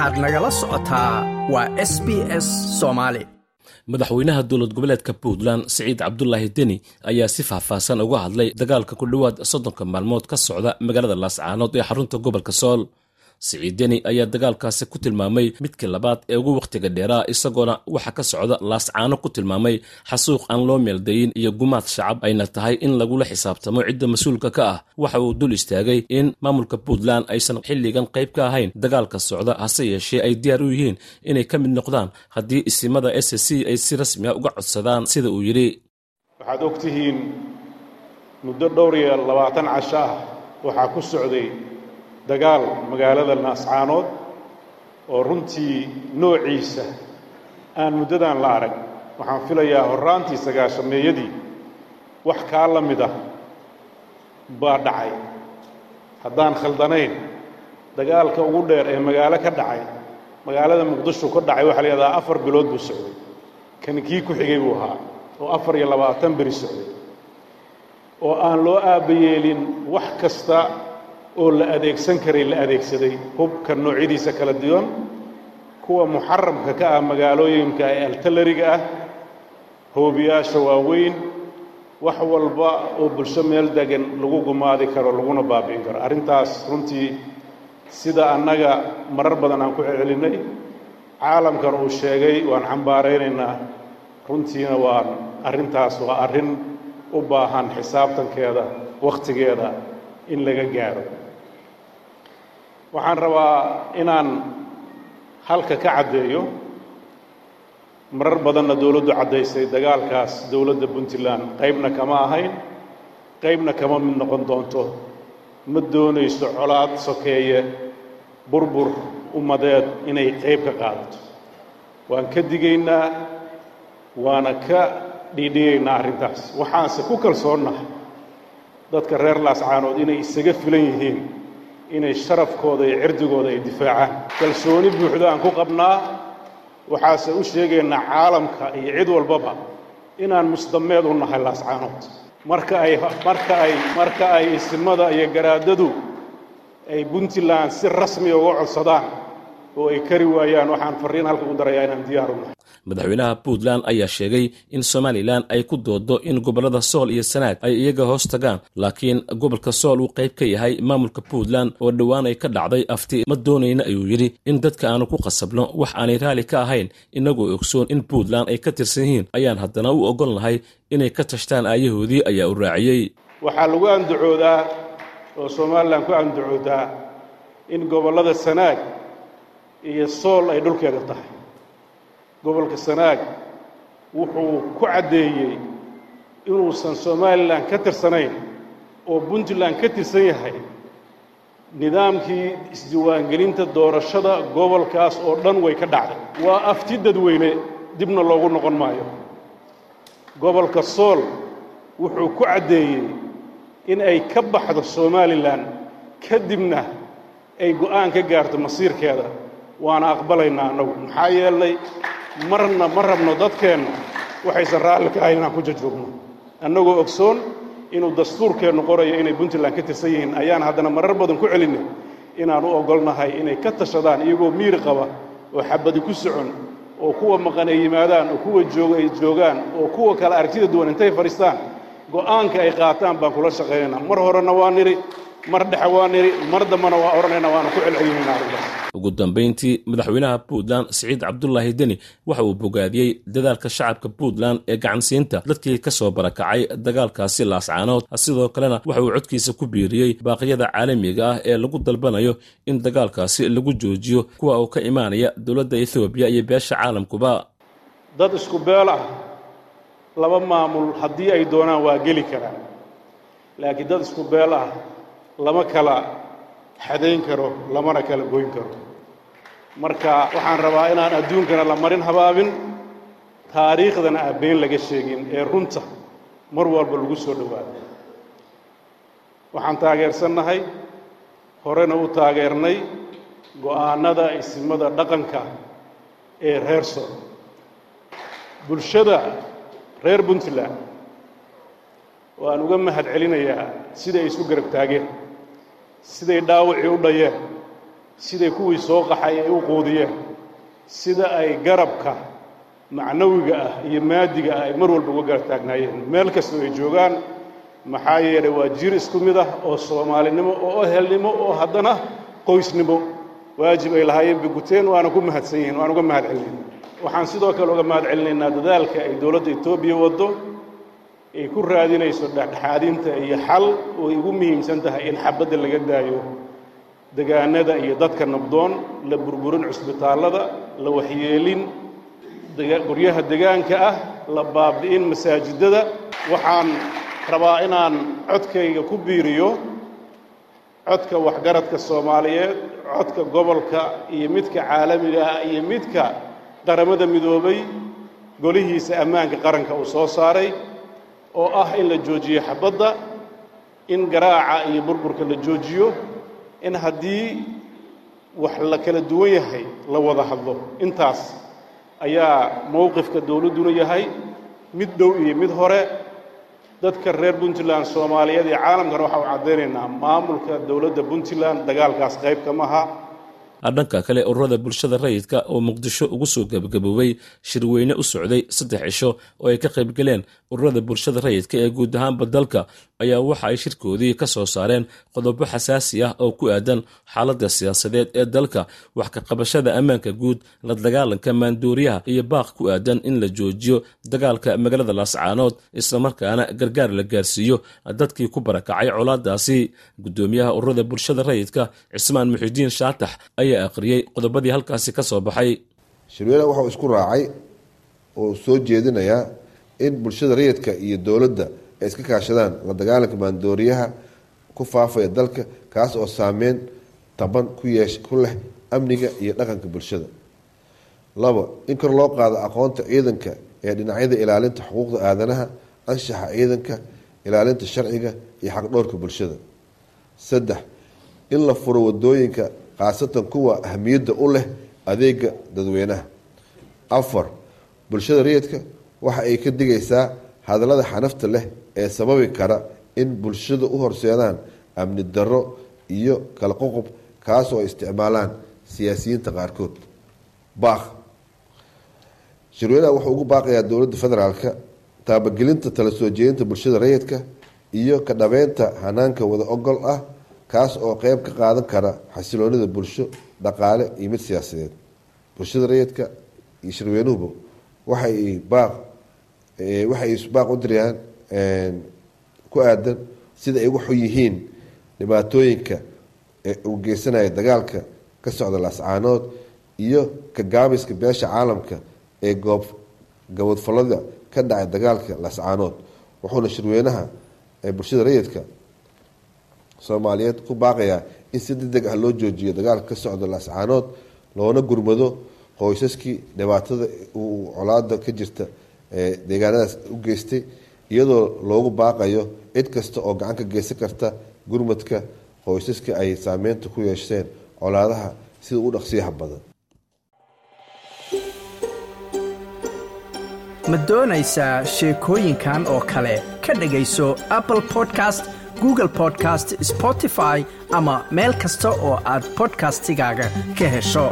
waxaad nagala socotaa waa s b s soomaali madaxweynaha dowlad goboleedka puntland siciid cabdulaahi deni ayaa si faahfaahsan uga hadlay dagaalka ku dhowaad soddonka maalmood ka socda magaalada laascaanood ee xarunta gobolka sool siciid deni ayaa dagaalkaasi ku tilmaamay midkii labaad ee ugu wakhtiga dheeraa isagoona waxa ka socda laascaano ku tilmaamay xasuuq aan loo meeldayin iyo gumaad shacab ayna tahay in lagula xisaabtamo cidda mas'uulka ka ah. Waxa uu dul istaagay in maamulka puntland aysan xilligan qayb ka ahayn dagaalka socda hase yeeshee ay diyaar u yihiin inay ka mid noqdaan haddii isimada s c ay si rasmi a uga codsadaan sida uu yidhi. Waxaad og tihiin muddo dhowr iyo labaatan casho ah waxaa ku socday dagaal magaalada naascaanood oo runtii noociisa aan muddadan la arag waxaan filayaa horraantii sagaashameeyadii wax kaa la mid ah baa dhacay. Haddaan khaldanayn dagaalka ugu dheer ee magaalo ka dhacay magaalada muqdisho ka dhacay waxaa la yidhahdaa afar bilood buu socday. Kani kii ku xigay buu ahaa oo afar iyo labaatan beri socday. Oo aan loo aabbayeelin wax kasta oo la adeegsan karay la adeegsaday. Hubka noocyadiisa kala duwan kuwa muxaramka ka ah magaalooyinka ee altalariga ah hoobiyaasha waaweyn wax walba oo bulsho meel degan lagu gumaadi karo laguna baabi'in karo. Arrintaas runtii sida annaga marar badan aan ku celcelinnay caalamkan uu sheegay waan xambaaraynaynaa runtiina waan arrintaas waa arrin u baahan xisaabtankeeda wakhtigeeda in laga gaaro waxaan rabaa inaan halka ka caddeeyo. Marar badanna dowladdu caddaysay dagaalkaas dowladda puntland. Qaybna kama ahayn qaybna kama mid noqon doonto. Ma doonayso colaad sokeeye burbur ummadeed inay qayb ka qaadato. Waan ka digaynaa waana ka dhiidhigaynaa arrintaas. Waxaanse ku kalsoonnahay dadka reer laascaanood inay isaga filan yihiin inay sharafkooda iyo cirdigooda ay difaacaan kalsooni buuxdo aan ku qabnaa waxaase u sheegaynaa caalamka iyo cid walbaba inaan musdameed u nahay laascaanood marka ay marka ay marka ay isimada iyo garaadadu ay puntland si rasmiya uga codsadaan oo ay kari waayaan waxaan farriin halka u darayaa inaan diyaar u nahay madaxweynaha puntland ayaa sheegay in somalilan ay ku doodo in gobollada sool iyo sanaag ay iyaga hoos tagaan laakiin gobolka sool uu qayb ka yahay maamulka puntland oo dhowaan ay ka dhacday afti ma doonayna ayuu yidhi in dadka aanu ku qasabno wax aanay raalli ka ahayn innagoo ogsoon in puntland ay ka tirsan yihiin ayaan haddana u ogolnahay inay ka tashtaan aayahoodii ayaa u raaciyey. Waxaa lagu andacoodaa oo somalilan ku andacoodaa in gobollada sanaag iyo sool ay dhulkeeda tahay gobolka sanaag wuxuu ku caddeeyey inuusan somalilan ka tirsanayn oo puntland ka tirsan yahay nidaamkii isdiiwaangelinta doorashada gobolkaas oo dhan way ka dhacday. Waa afti dadweyne dibna loogu noqon maayo. Gobolka sool wuxuu ku caddeeyey in ay ka baxdo somalilan kadibna ay go'aan ka gaarto masiirkeeda. Waana aqbalaynaa annagu. Maxaa yeelay marna ma rabno dadkeenna waxaysan raalli ka ahayn inaan ku jajrugno annagoo ogsoon inuu dastuurkeennu qorayo inay puntland ka tirsan yihiin. Ayaan haddana marar badan ku celinay inaan u ogolnahay inay ka tashadaan iyagoo miiri qaba oo xabadi ku socon oo kuwa maqan ay yimaadaan oo kuwa jooga ay joogaan oo kuwa kale aragtida duwan intay fadhiistaan go'aanka ay qaataan baan kula shaqaynaynaa mar horena waa nidhi mar dhexe waa nidhi mar dambana waa odhanayna waana ku celcelinayna ugu dambayntii madaxweynaha puntland siciid cabdulaahi deni waxa uu bogaadiyey dadaalka shacabka puntland ee gacansiinta. Dadkii ka soo barakacay dagaalkaasi laascaanood sidoo kalena waxa uu codkiisa ku biiriyey baaqyada caalamiga ah ee lagu dalbanayo in dagaalkaasi lagu joojiyo kuwa uu ka imaanaya dowladda ethoobiya iyo beesha caalamkuba. Dad isku beel ah laba maamul haddii ay doonaan waa geli karaan. Laakiin dad isku beel ah lama kala xadayn karo lamana kala goyn karo. Marka waxaan rabaa inaan adduunkana la marin habaabin taariikhdana aan laga sheegin ee runta mar walba lagu soo dhowaado waxaan taageersannahay horena u taageernay go'aannada isimada dhaqanka ee reer sool bulshada reer puntland waan uga mahad celinayaa siday isu garab taageen siday dhaawacii u dhayeen siday kuwii soo qaxay ay u quudiyeen sida ay garabka macnawiga ah iyo maadiga ah ay mar walba uga garab taagnaayeen. Meel kastoo ay joogaan maxaa yeelay waa jir isku mid ah oo soomaalinimo oo ehelnimo oo haddana qoysnimo. Waajib ay lahaayeen biguteen waana ku mahadsan yihiin waan uga mahad celinayna waxaan sidoo kale uga mahad celinaynaa dadaalka ay dowladda etoobiya waddo ay ku raadinayso dhexdhexaadinta iyo xal oo ugu muhiimsan tahay in xabadda laga daayo degaanada iyo dadka nabdoon la burburin cusbitaallada la waxyeelin guryaha degaanka ah la baabi'in masaajidada. Waxaan rabaa inaan codkayga ku biiriyo codka waxgaradka soomaaliyeed codka gobolka iyo midka caalamiga ah iyo midka qaramada midoobay golihiisa ammaanka qaranka uu soo saaray oo ah in la joojiyo xabadda in garaaca iyo burburka la joojiyo in haddii wax la kala duwan yahay la wada hadlo. Intaas ayaa mowqifka dowladduna yahay mid dhow iyo mid hore. Dadka reer puntland soomaaliyeed iyo caalamkana waxaa u caddaynaynaa maamulka dowladda puntland dagaalkaas qayb kama aha dhanka kale ururada bulshada rayidka oo muqdisho ugu soo gebagaboobay shirweyne u socday saddex cisho oo ay ka qaybgaleen ururada bulshada rayidka ee guud ahaanba dalka ayaa waxa ay shirkoodii ka soo saareen qodobo xasaasi ah oo ku aadan xaaladda siyaasadeed ee dalka wax ka qabashada ammaanka guud la dagaalanka maanduuriyaha iyo baaq ku aadan in la joojiyo dagaalka magaalada laascaanood islamarkaana gargaar la gaarsiiyo dadkii ku barakacay colaadaasi. Gudoomiyaha ururada bulshada rayidka cismaan muxidiin shaatax ayaa akhriyey qodobadii halkaasi ka soo baxay. Shirweyne waxau isku raacay oo soo jeedinayaa in bulshada rayidka iyo dowladda ay iska kaashadaan la dagaalanka maandooriyaha ku faafaya dalka kaas oo saameyn taban ku yeesh ku leh amniga iyo dhaqanka bulshada. Labo in kor loo qaado aqoonta ciidanka ee dhinacyada ilaalinta xuquuqda aadanaha anshaxa ciidanka ilaalinta sharciga iyo xaqdhowrka bulshada. Saddex in la furo waddooyinka khaasatan kuwa ahamiyadda u leh adeega dadweynaha. Afar bulshada rayidka waxa ay ka digaysaa hadallada xanafta leh ee sababi kara in bulshada u horseedaan amni darro iyo kala qoqob kaas oo ay isticmaalaan siyaasiyiinta qaarkood. Baaq shirweynaha wuxuu ugu baaqayaa dowladda federaalka taabagelinta tala soo jeedinta bulshada rayidka iyo ka dhabeynta hanaanka wada ogol ah kaas oo qeyb ka qaadan kara xasiloonida bulsho dhaqaale iyo mid siyaasadeed. Bulshada rayidka iyo shirweynuhuba waxay baaq waxay baaq u dirayaan ku aadan sida ay uga xun yihiin dhibaatooyinka uu geysanaya dagaalka ka socda laascaanood iyo ka gaabiska beesha caalamka ee goob gabadfalada ka dhacay dagaalka laascaanood. Wuxuuna shirweynaha bulshada rayidka soomaaliyeed ku baaqayaa in si deg deg ah loo joojiyo dagaalka ka socda laascaanood loona gurmado qoysaskii dhibaatada uu colaada ka jirta deegaanadaas u geystay iyadoo loogu baaqayo cid kasta oo gacan ka geysan karta gurmadka qoysaska ay saameynta ku yeesheen colaadaha sida u dhaqsiyaha badan. Ma doonaysaa sheekooyinkan oo kale ka dhegayso apple podcast google podcast spotify ama meel kasta oo aad bodkastigaaga ka hesho